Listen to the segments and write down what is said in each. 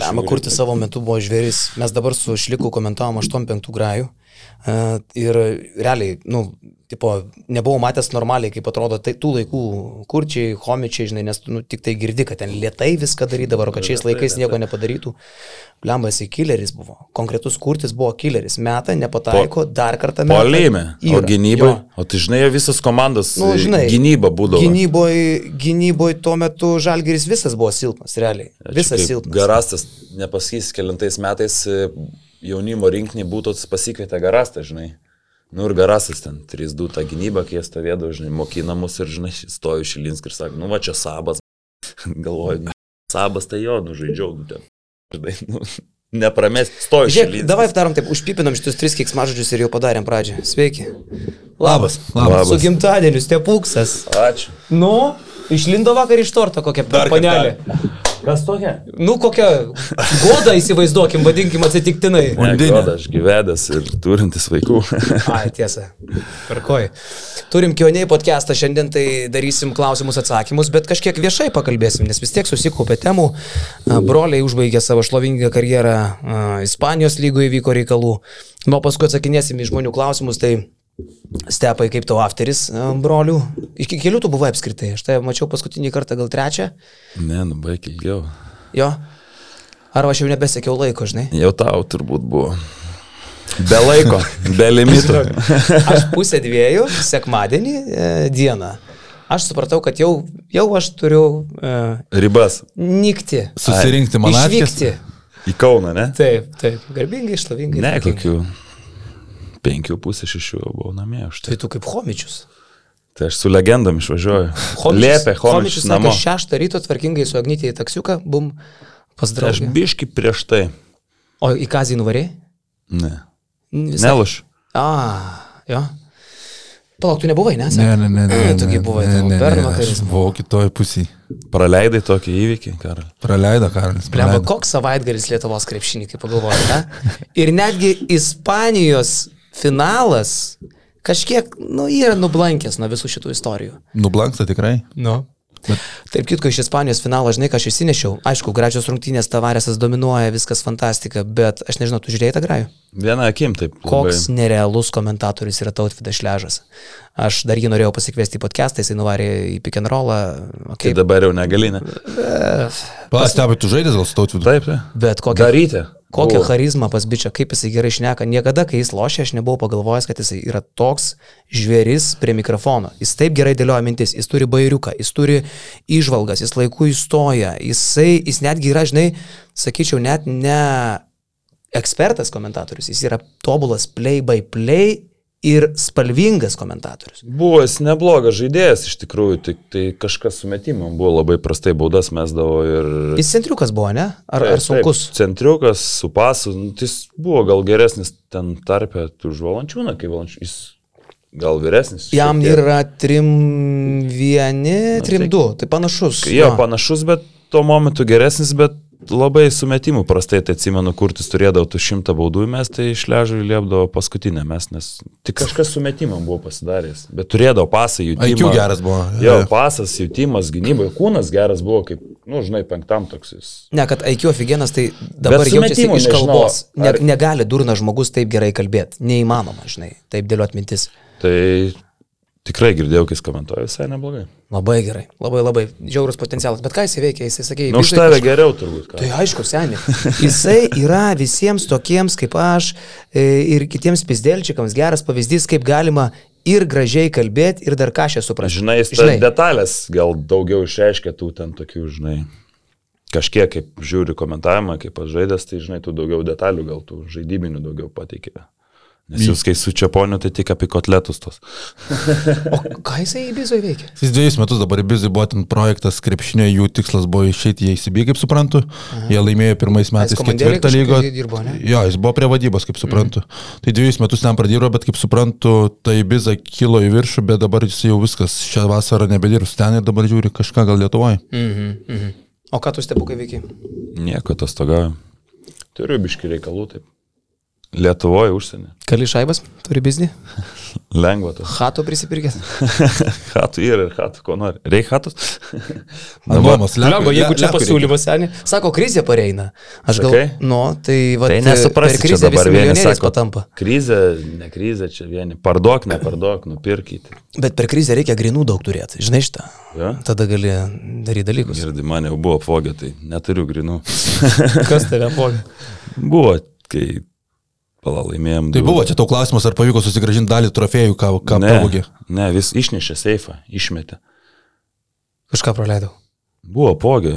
Lema kurti savo metu buvo žvėris. Mes dabar su Šliku komentavom 8-5 grajų. Uh, ir realiai, nu, tipo, nebuvau matęs normaliai, kaip atrodo tai, tų laikų kurčiai, homičiai, žinai, nes nu, tik tai girdi, kad ten lietai viską darydavo, kad šiais laikais nieko nepadarytų. Lemba, jisai killeris buvo. Konkretus kurtis buvo killeris. Meta, nepataiko, po, dar kartą meta. Polime. O gynyboje? O tai žinai, visas komandas Nu, žinai, gynyba būdavo. Gynyboje gynyboj tuo metu Žalgiris visas buvo silpnas, realiai. Visas Kaip silpnas. Garastas, nepasakys, kelintais metais e, jaunimo rinkinį būtų pasikvietę Garastą, žinai. Nu ir Garastas ten 3-2 tą gynybą, kai jie stovėdavo, žinai, mokinamus ir, žinai, stojo Šilinskis ir sako, nu va čia Sabas. Galvoju, Sabas tai jo, nu žaidžiau, nu ten. Žinai, nu, nepramest, stojo Šilinskis. davai darom taip, užpipinam šitus tris kiksmažodžius ir jau padarėm pradžią. Sveiki. Labas. Labas. Su gimtadieniu, stepuksas. Ačiū. Nu, išlindo vakar iš torto kokią Dar panelę. Kas tokia? Nu, kokią godą įsivaizduokim, vadinkim atsitiktinai. Goda, aš gyvedęs ir turintis vaikų. Ai, tiesa. Perkoj. Turim kioniai podcastą, šiandien tai darysim klausimus atsakymus, bet kažkiek viešai pakalbėsim, nes vis tiek susikaupė temų. Broliai užbaigė savo šlovingą karjerą, Ispanijos lygoje vyko reikalų. Nu, o paskui atsakinėsim į žmonių klausimus, tai stepai kaip tau afteris a, brolių. Iki kelių tu buvai apskritai, aš tai mačiau paskutinį kartą, gal trečią. Ne, nu baig ilgiau. Jo. Ar aš jau nebesekiau laiko, žinai? Jau tau turbūt buvo. Be laiko, be limitų. Aš pusę dviejų, sekmadienį e, dieną. Aš supratau, kad jau, jau aš turiu e, Ribas nikti. Susirinkti man Išvykti. į Kauną, ne? Taip, taip. Garbingai, šlovingai. Ne, kokių penkių pusę šešių jau buvau namie. Tai, Tai tu kaip homičius. tai aš su legendom išvažiuoju. Liepė, homičius sakė, namo. šeštą ryto tvarkingai su Agnytė į taksiuką, bum, pas Tai aš biški prieš tai. O į kazį nuvarė? Ne. Visai- Neluš. A, jo. Palauk, tu nebuvai, ne? Ne, ne, ne. ne, Tu ne, gi buvai ne, ne, ne, bernvakaris. Aš buvau kitoj pusėje. Praleidai tokį įvykį, Karol. Praleido Karolis. Blemba, koks savaitgalis Lietuvos krepšinį, kaip pagalvoju, ne? Ir netgi Ispanijos finalas kažkiek, nu, yra nublankęs nuo visų šitų istorijų. Nublanksta tikrai. Nu. Taip kitko iš Ispanijos finalo, žinai, ką aš išsinešiau. Aišku, gražios rungtynės, tavarėsas dominuoja, viskas fantastika, bet aš nežinau, tu žiūrėjai tą grajų? Vieną akim taip. Koks nerealus komentatorius yra Tautvidas Šležas. Aš dar jį norėjau pasikviesti į podcastą, jisai nuvarė į pick and rollą. Tai Okay. dabar jau negali, ne? Pastebi, tu žaidės gal su tautvidu? Taip, taip. Bet kokią, Daryti. Kokią Buvo. charizmą pas bičią, kaip jisai gerai šneka. Niekada, kai jis lošia, aš nebuvau pagalvojęs, kad jisai yra toks žvėris prie mikrofono. Jis taip gerai dėlioja mintis, jis turi bairiuką, jis turi išvalgas, jis laiku įstoja, jisai, jis netgi yra, žinai, sakyčiau, net ne ekspertas komentatorius, jis yra tobulas play by play ir spalvingas komentatorius. Buvo jis neblogas žaidėjas iš tikrųjų, tik tai kažkas su metimu buvo labai prastai baudas mesdavo ir... Jis centriukas buvo, ne? Ar, Taip, ar sunkus? Taip, centriukas su pasu, nu, tai jis buvo gal geresnis ten tarpę už Valančiūną, kai Valančiūnas, jis gal vyresnis. Jam šiek yra trim vieni, trim du, tai panašus. Jo, panašus, bet tuo momentu geresnis, bet labai su metimu prastai, tai atsimenu, kurtis turėdavo tu šimtą baudų, mes tai išležu ir liepdavo paskutinę mes, nes tik kažkas su metimam buvo pasidaręs, bet turėdavo pasą jų IQ geras buvo. Jo, pasas, jutimas, gynybai, kūnas geras buvo kaip, nu, žinai, penktam toks jis. Ne, kad IQ aфиgenas, tai dabar jaučiasi iš nežinau, kalbos. Ne, ar- negali durnas žmogus taip gerai kalbėti. Neįmanoma, žinai, taip dėliot mintis. Tai tikrai girdėjau, kai jis komentuoja visai neblogai. Labai gerai, labai labai žiaurus potencialas. Bet ką jisai veikia, jisai sakė, Nu, už tave geriau turbūt. ką. Tai aišku, seniai. Jisai yra visiems tokiems kaip aš e, ir kitiems pizdėlčikams geras pavyzdys, kaip galima ir gražiai kalbėti, ir dar ką aš esu prašęs. Žinai, jis žinai. detalės gal daugiau išreiškia tų ten tokių, žinai, kažkiek kaip žiūri komentavimą, kaip aš žaidęs, tai žinai, tų daugiau detalių, gal tų žaidybinių daugiau pateikė. Nes jūs, kai su Čiaponiu, tai tik apie kotletus tos. O ką jisai į bizoj veikia? Jis dviejus metus dabar bizai buvo ten projektas krepšinio, jų tikslas buvo išeiti į įsibį, kaip suprantu. Aha. Jie laimėjo pirmais metais ketvirtą lygą. dirbo? Jo, jis buvo prie vadybos, kaip suprantu. Mhm. Tai dviejus metus ten pradirbo, bet kaip suprantu, tai biza kilo į viršų, bet dabar jis jau viskas šią vasarą nebedirbs ten ir dabar žiūri kažką gal Lietuvoje. Mhm, mhm. O ką tu stepukai veikia? Nieko atostogauju. Turiu biški reikalų, taip. Lietuvoje, užsienį. Kali šaibas, turi biznį? Lengva to. Hato prisipirkęs. Hatų yra ir hatų, ko nori. Reik hatus? Nuomos, Lego, jeigu čia pasiūlymas, seniai, sako, krizė pareina. Aš gal, Sakai? nu, tai va, Tai nesuprasi, per krizę dabar vieni sako, patampa. krizė, ne krizė, čia vieni. Parduok, neparduok, nupirkite. Bet per krizę reikia grinų daug turėti, žinai šitą. Ja? Tada gali daryti dalykus. Girdi, mane jau buvo apvogę, tai neturiu grinų. Kas tave apvogė? Buvo, kai palalaimėjom. Tai buvo čia tau klausimas, ar pavyko susigražinti dalį trofėjų, ką, ką ne, pavogė. ne, vis išnešė seifą, išmetė. Kažką praleidau. Buvo apvogę,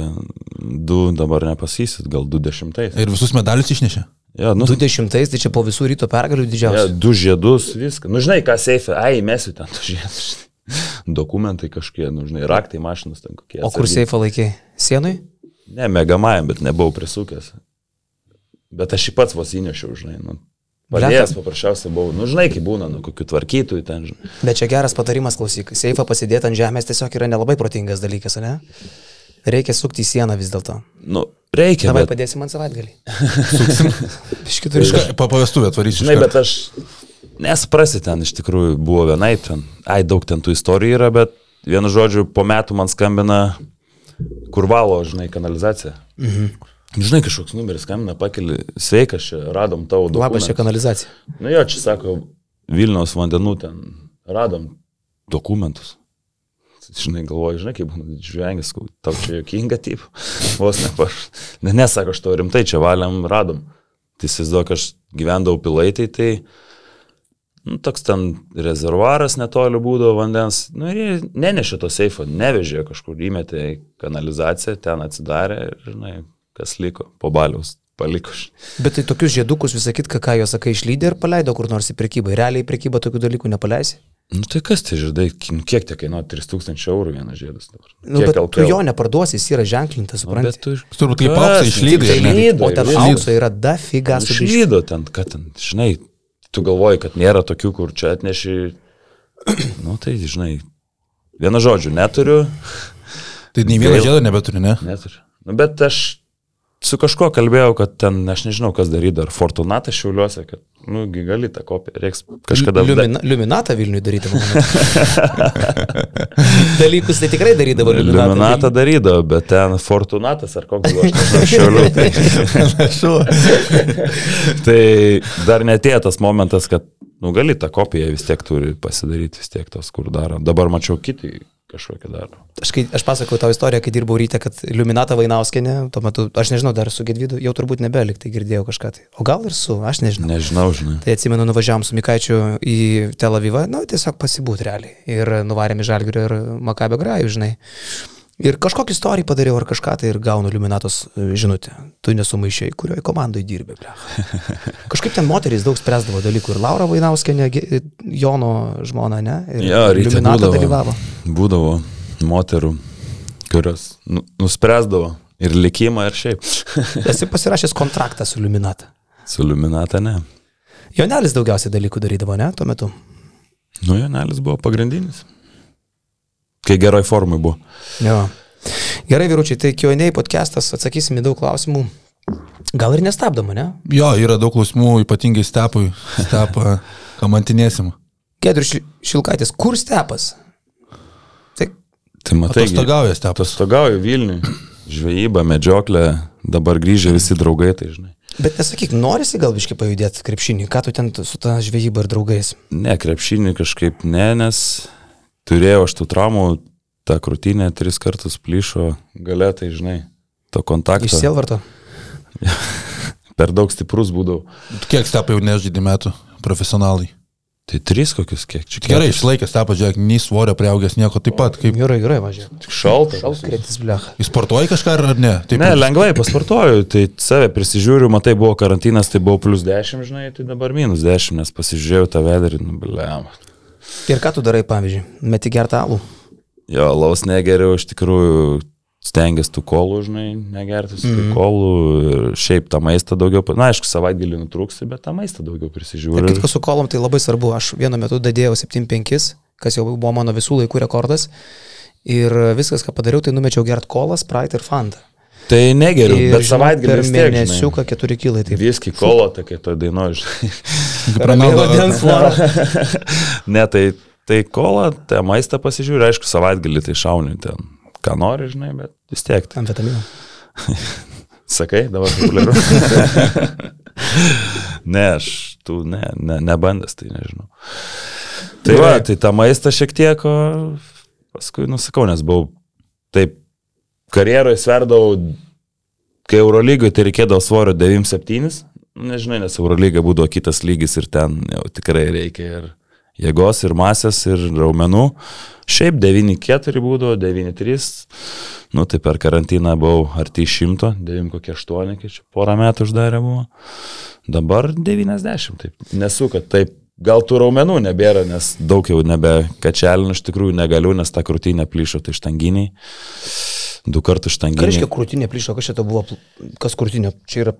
du dabar nepasysit, gal du dešimtais. Ir visus medalius išnešė. Ja, nu, 20, tai čia po visų ryto pergalių ja, didžiausias. du žiedus, viską. Nu, žinai, ką seifė, ai, mesiu ten tu žiedus. Dokumentai kažkokie, nu, žinai, raktai mašinos ten kokie. O kur seifą laikai? Sienui? Ne, megamajam, bet nebuvau prisukęs. Bet aš jį pats vos įnešiau, žinai. Nu, Padėjęs paprasčiausiai buvau, nu žinai, kaip būna, nu kokių tvarkytojų ten, žinai. Bet čia geras patarimas, klausyk. Seifą pasidėti ant žemės tiesiog yra nelabai protingas dalykas, ne? Reikia sukti į sieną vis dėlto. Nu, reikia, Davai bet, padėsim ant savaitgalį. Iš Iška, pa pavestuvę atvarysiu. žinai, bet aš nesuprasi ten, iš tikrųjų buvo vienai ten, ai, daug ten tų istorijų yra, bet vienu žodžiu, po metų man skambina kurvalo, žinai, kanalizacija. Mhm. Žinai, kažkoks numeris skambina, pakeli, sveikas, čia radom tavo dokumentą. Labas čia kanalizacija. Nu jo, čia sako, Vilniaus vandenų ten radom dokumentus. Žinai, galvoju, žinai, kaip būna žvengis, tau čia jokinga, taip. Vos ne, aš, ne, nesako, aš to rimtai čia valiam, radom. Tai įsivaizduok, aš gyvendavau pilaitai, tai, nu, toks ten rezervuaras netoli būdavo vandens. Nu, ir jie nenešė to seifo, nevežė kažkur, įmetė į kanalizaciją, ten atsidarė ir, žinai, kas liko po baliaus, paliko. Bet tai tokius žiedukus, visą kitką, ką jos sakai, išlydė ir paleido kur nors į prekybą. Realiai į prekybą tokių dalykų nepaleisi. Nu tai kas tai žiedai, nu, kiek tie kainuoja 3000 eurų vienas žiedas dabar? Nu, Kiek bet tu LKL? jo neparduosi, jis yra ženklintas, Nu, bet supranti. tu Turbūt kaip auksą išlydai, Tik tai žinai. lydo, O ten išlydo. aukso yra dafiga su biškiu. Išlydo ten, kad ten, žinai, tu galvoji, kad nėra tokių, kur čia atneši, nu tai, žinai, vieną žodžių neturiu, Tai nei vieno žiedo nebeturi, ne? neturiu. Nu, bet aš su kažkuo kalbėjau, kad ten, aš nežinau, kas darydavo, ar Fortunatas šiauliuose, kad, nu, gali tą kopiją, reiks kažkada... Liumina, liuminatą Vilniui daryti, manau. Dalykus tai tikrai darydavo liuminatą. Liuminatą darydavo, bet ten Fortunatas ar koks buvo, šiauliu. Tai, tai dar netėjo tas momentas, kad, nu, gali tą kopiją vis tiek turi pasidaryti, vis tiek tos, kur daro. Dabar mačiau kiti kažkokį daro. Aš, kai, aš pasakau tau istoriją, kai dirbau ryte, kad Liuminata Vainauskenė, tuo metu, aš nežinau, dar su Gedvydu, jau turbūt nebelik, tai girdėjau kažką tai. O gal ir su, aš nežinau. Nežinau, žinai. Tai atsimenu, nuvažiavam su Mikaičiu į Tel Avivą, nu, tiesiog pasibūti realiai. Ir nuvarėme Žalgirio ir Makabio grajų, žinai. Ir kažkokį istoriją padariau ar kažką tai ir gaunu Luminatos e, žinutę. Tu nesumaišiai, kurioje komandoje dirbi, ble. Kažkaip ten moterys daug spręsdavo dalykų. Ir Laura Vainauskenė, Jono žmona, ne? Ir Jo, ryte Luminata būdavo, dalyvavo. Būdavo moterų, kurios nu, nuspręsdavo ir likimą, ir šiaip. Esi pasirašęs kontraktą su Luminata. Su Luminata ne. Jonelis daugiausiai dalykų darydavo, ne, tuo metu. Nu, Jonelis buvo pagrindinis. Kai geroj formai buvo. Jo. Gerai, vyručiai, tai Q&A podcastas, atsakysim į daug klausimų. Gal ir nestabdoma, ne? Jo, yra daug klausimų, ypatingai stepui. Stepą kamantinėsim. Gedrius Šil- Šilkaitis, kur stepas? Tai Tai matai, Atostogauja stepas. Atostogauju Vilniui, žvejyba, medžioklė, dabar grįžę visi draugai, tai žinai. Bet nesakyk, norisi gal biškai pajudėti krepšinį, ką tu ten su ta žvejyba ir draugais? Ne, krepšinį kažkaip ne, nes turėjau aš tų traumų, ta krūtinė tris kartus plyšo, galėtai, žinai, to kontakto. Iš Sielvarto? Per daug stiprus būdavau. Kiek stepai jau nežaidė metų profesionalai? Tai tris kokius kiek čia. Gerai, išlaikęs stepas, žiūrėk, nei svorio priaugęs, nieko taip pat. Kaip... Gerai, gerai, važiuoju. Tik šalta. Šalskritis, blecha. Jis sportuoja kažką ar ar ne? Taip, Ne, lengvai pasportuoju, tai save prisižiūriu, matai, buvo karantinas, tai buvo plus 10, žinai, tai dabar minus 10, nes pasižiūrėjau tą vedarį, nu, blem. Ir ką tu darai, pavyzdžiui? Meti gertą alų. Jo, laus negeriau, iš tikrųjų stengiasi tų kolų, žinai, negerti su mm. kolų ir šiaip tą maistą daugiau, na, aišku, savaitgalį nutrūksi, bet tą maistą daugiau Ir prisižiūriu. kitko su kolom tai labai svarbu. Aš vienu metu dadėjau 7-5, kas jau buvo mano visų laikų rekordas. Ir viskas, ką padariau, tai numečiau gert kolą, sprite ir fantą. Tai negeriu, Ir, bet savaitgalį per mėnesiuką keturi kilai. Taip. Viski kolo, tokia to dainoji, žinai. Kaip Ramiai Ronaldo- vandens flora. ne, tai, tai kola, tai maistą pasižiūri, aišku, savaitgalį tai šauni ten, ką nori, žinai, bet vis tiek. Tai. Amfetamino. Sakai, dabar populiaru. ne, aš tų ne, ne, nebandęs, tai nežinau. Tai va, tai tą maistą šiek tiek, o paskui nusakau, nes buvau taip karjeroje sverdavau, kai Eurolygoje tai reikėdavo svorio 97, nu, nežinai, nes Eurolyga būdavo kitas lygis ir ten jau tikrai reikia ir jėgos, ir masės, ir raumenų. Šiaip 9-4 būdavo, 9-3, nu tai per karantiną buvau arti 100, 9 kokie 8, kai čia porą metų uždarė buvo. Dabar 90, taip. Nesu, kad taip, gal tų raumenų nebėra, nes daug jau nebe kačelinu, iš tikrųjų negaliu, nes ta krūtinė plyšo, tai štanginiai. Du kartus Ką reiškia krūtinė plyšo, kas čia to buvo, kas krūtinė, čia yra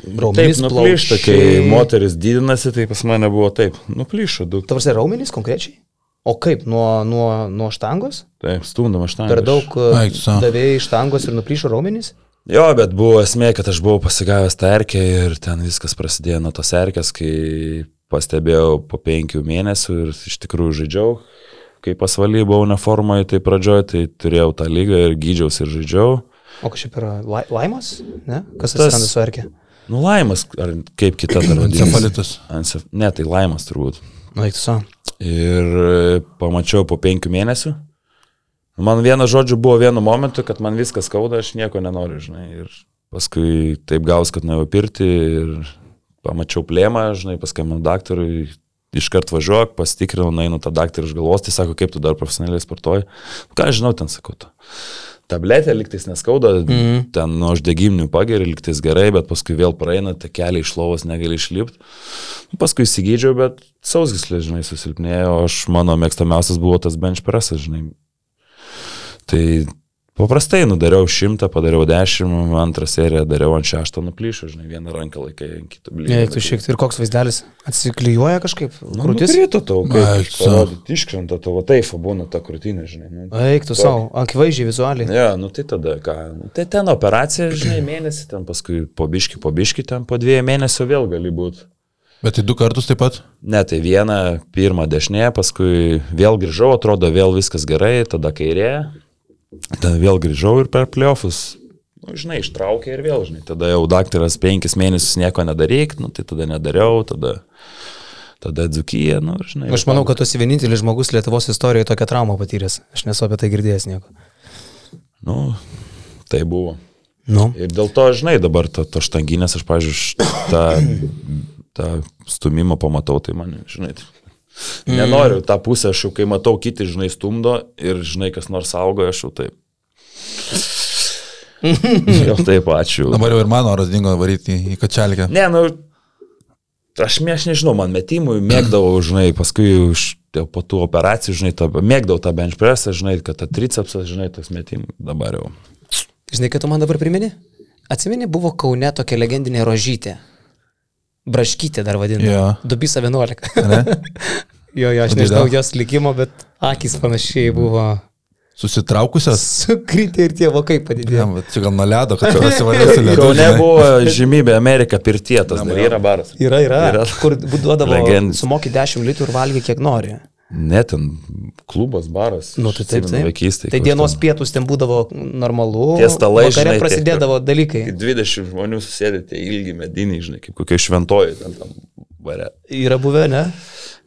Taip, raumenys, nuplyšta, kai moteris didinasi, tai pas mane buvo taip, nuplyšo du. Tavars raumenys konkrečiai? O kaip, nuo, nuo, nuo štangos? Taip, stumdama štangą. Per daug sau. davėjai štangos ir nuplyšo raumenys? Jo, bet buvo esmė, kad aš buvau pasigavęs tą erkę ir ten viskas prasidėjo nuo tos erkės, kai pastebėjau po penkių mėnesių ir iš tikrųjų žaidžiau. Kai pasvaly buvau neformoje, tai pradžioje, tai turėjau tą lygą ir gydžiausi ir žaidžiau. O kas čia yra lai, laimas? Ne? Kas Tas- atsiranda su erkė? Nu, laimas, ar kaip kita dar vadinasi. Encefalitas. Encef... Ne, tai laimas turbūt. Nu, eik tu savo. Ir e, pamačiau po penkių mėnesių. Man vieno žodžio buvo vienu momentu, kad man viskas skauda, aš nieko nenoriu, žinai. Ir paskui taip gaus, kad nuėjau pirti ir pamačiau plėmą, žinai, paskambinau daktarui, iškart važiuok, pasitikrinau, nainu tą daktarą iš galvos, tai sako, kaip tu dar profesionaliai sportuoji. Ką aš žinau, ten sakau. Tu. Tabletė liktais neskauda, mm. -hmm. ten nuo uždegiminių pageri, liktais gerai, bet paskui vėl praeina, te keliai iš lovos negali išlipti. Paskui įsigydžiau, bet sausgislė, žinai, susilpnėjo, aš mano mėgstamiausias buvo tas bench pressas, žinai. Tai paprastai nudariau šimtą, padariau dešimt, antrą seriją dariau ant šešto nuplyšo, žinai, vieną ranką laikai Ne, blyno. eik tu šiek tiek. Ir koks vaizdelis? Atsiklijuoja kažkaip? Nu, Krūtis? Nukrito tau, parodyti, iškrenta tavo taip, būna ta krūtinė, žinai. Nu. Eik tu savo, akivaizdžiai vizualiai. Ja, nu tai tada ką. Nu, tai ten operacija, žinai, mėnesį, ten paskui po biški, po biški, ten po dviejų mėnesių vėl gali būti. Bet tai du kartus taip pat? Ne, tai viena, pirmą dešinė, paskui vėl grįžau, atrodo vėl viskas gerai, tada kairė, tada vėl grįžau ir per pliofus, nu, žinai, ištraukė ir vėl, žinai, tada jau daktaras penkis mėnesius nieko nedaryk, nu, tai tada nedariau, tada, tada dzukyje, nu, žinai. Aš manau, kad tu esi vienintelis žmogus Lietuvos istorijoje tokią traumą patyręs. Aš nesu apie tai girdėjęs nieko. Nu, tai buvo. Nu. Ir dėl to, žinai, dabar to, to štanginės, aš, pažiūrėjau, tą, tą stumimą pamatau, tai man, žinai, tai nenoriu tą pusę, aš jau kai matau kiti, žinai, stumdo ir, žinai, kas nors auga, aš jau taip. jau taip, ačiū. Dabar jau ir mano oras dingo varyti į, kačelkę. Ne, nu, aš, aš nežinau, man metimui mėgdavau, žinai, paskui už, po tų operacijų, žinai, tą, mėgdavau tą bench pressą, žinai, kad tą tricepsą, žinai, tas metimui dabar jau. Žinai, kad tu man dabar primeni? Atsimeni, buvo Kaune tokia legendinė rožytė. Braškytė dar vadinama. Jo. Dubisa 11. Ne? jo, jo, aš nežinau jos likimo, bet akis panašiai buvo Susitraukusios? sukritę ir tie vokai padidėjo. Va, čia gal nuo ledo, kad pasivalysi ledu. Kaune žinai. buvo žymybė Amerika pirtietas, dar yra baras. Yra, yra. Yra. Kur duodavo, sumoki 10 litrų ir valgy kiek nori. Ne, ten klubas, baras. Nu, tai taip, taip. Vaikystėje. Tai dienos pietus ten būdavo normalu. Tie stalai, vakare prasidėdavo dalykai. 20 žmonių susėdėte ilgi mediniai, žinai, kaip kokie šventoji ten tam bare. Yra buvę, ne?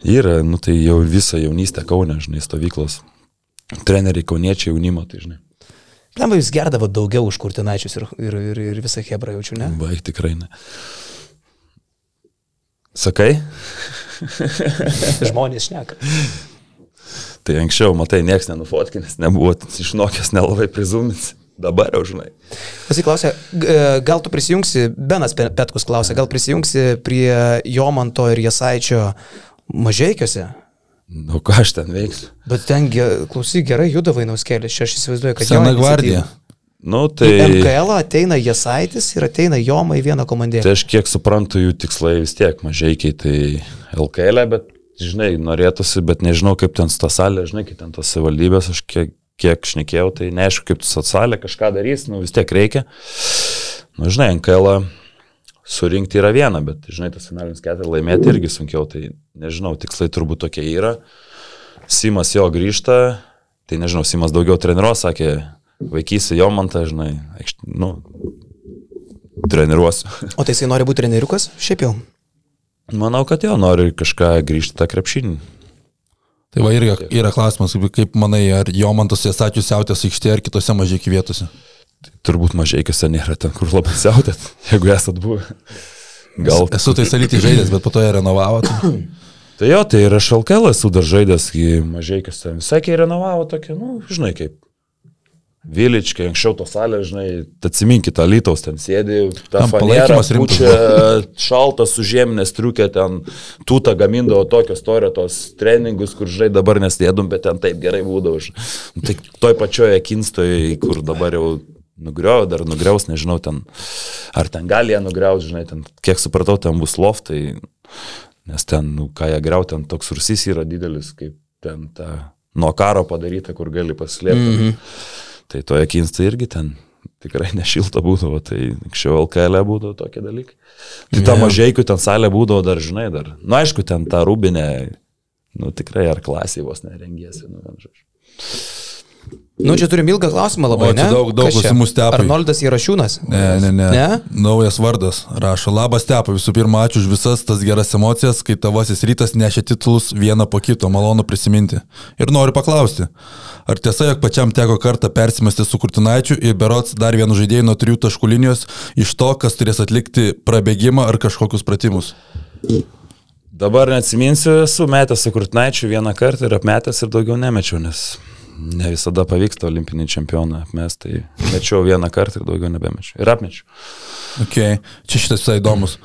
Yra, nu tai jau visą jaunystę Kaune, žinai, stovyklos. Treneriai kauniečiai jaunimo, tai žinai. Lemba, jūs gerdavo daugiau už kurtinaičius ir, ir, ir, ir visą hebrą jaučiu, ne? Baig tikrai ne. Sakai? Žmonės šneka. Tai anksčiau, matai, nieks nenufotkinęs, nebuvo išnokęs nelabai prizumins. Dabar jau, žinai. Pasiklausė, gal tu prisijungsi, Benas Pe- Petkus klausė, gal prisijungsi prie Jomanto ir Jasaičio mažiekiuose? Nu, ką aš ten veiksiu? Bet ten, klausyk, gerai juda Vainauskelės, čia aš įsivaizduoju, kad jo Sena iniciatyva. Nu, Tai... tai... MKL ateina Jasaitis ir ateina Joma į vieną komandėlę. Tai aš kiek suprantu, jų tikslai vis tiek mažaikiai, tai LKL, bet, žinai, norėtųsi, bet nežinau, kaip ten ta salė, žinai, kaip ten tos savivaldybės, aš kiek kiek šnekėjau, tai neaišku, kaip tu socialė kažką darys, nu vis tiek reikia. Nu, žinai, NKL surinkti yra viena, bet, žinai, tas finalinis ketvirtis laimėti irgi sunkiau, tai nežinau, tikslai turbūt tokie yra. Simas jo grįžta, tai nežinau, Simas daugiau treniruos, sakė, vaikysi jo man tą, žinai, aikšt, nu, treniruosiu. O tai jisai nori būti treneriukas? Šiaip jau. Manau, kad jo nori kažką grįžti tą krepšinį. Tai va irgi yra klausimas, kaip, manai, ar Jomantas Jesačius siautės aikštėje ar kitose mažai vietose? Turbūt mažai kiose nėra ten, kur labai siautėt, jeigu esat buvę. Gal. Esu tai salyti žaidęs, bet po to jie renovavo. Tai... tai jo, tai ir aš alkelą esu dar žaidęs, kai mažai kiose visai kai renovavo tokia, nu, žinai, kaip Viličkai, anksčiau to salė, žinai, atsiminkit, Alytaus ten sėdi, ta palaikymas rimtas. Šaltas su žieminės triukė, ten tūta gamindavo tokios istoriją, tos treningus, kur, žinai, dabar nesėdum, bet ten taip gerai būdavo. Nu, tai toj pačioje kinstoje, kur dabar jau nugriau, dar nugriaus, nežinau, ten, ar ten gali ją nugriaus, žinai, ten, kiek supratau, ten bus loftai, nes ten, nu, ką jie griau, ten toks rusys yra didelis, kaip ten ta nuo karo padaryta, kur gali paslėpti. Mm -hmm. Tai toje kinstai irgi ten tikrai nešilta būdavo, tai anksčiau LKL e būdavo tokie dalykai. Tai ta mažiekių ten salė būdavo dar, žinai, dar. Na, nu, aišku, ten ta rūbinė, nu tikrai ar klasė vos nerengėsi, nu, vien žodžiu. Nu, čia turim ilgą klausimą labai. O, ne? Daug, daug klausimų stepai. Arnoldas Jarašiūnas. Ne, ne, ne, ne. Naujas vardas. Rašo. Labas stepai. Visų pirma, ačiū už visas tas geras emocijas, kai tavasis rytas nešė titulus vieną po kito. Malonu prisiminti. Ir noriu paklausti. Ar tiesa, jog pačiam teko kartą persimesti su Kurtinaičiu ir berots dar vienu žaidėju nuo trijų taškų linijos iš to, kas turės atlikti prabėgimą ar kažkokius pratimus? Dabar neatsiminsiu, esu metęs su Kurtinaičiu vieną kartą ir apmetęs ir daugiau nemečiau, nes ne visada pavyksta olimpinį čempioną apmest, tai mečiau vieną kartą ir daugiau nebemečiau. Ir apmečiau. Ok, čia šitas visai įdomus.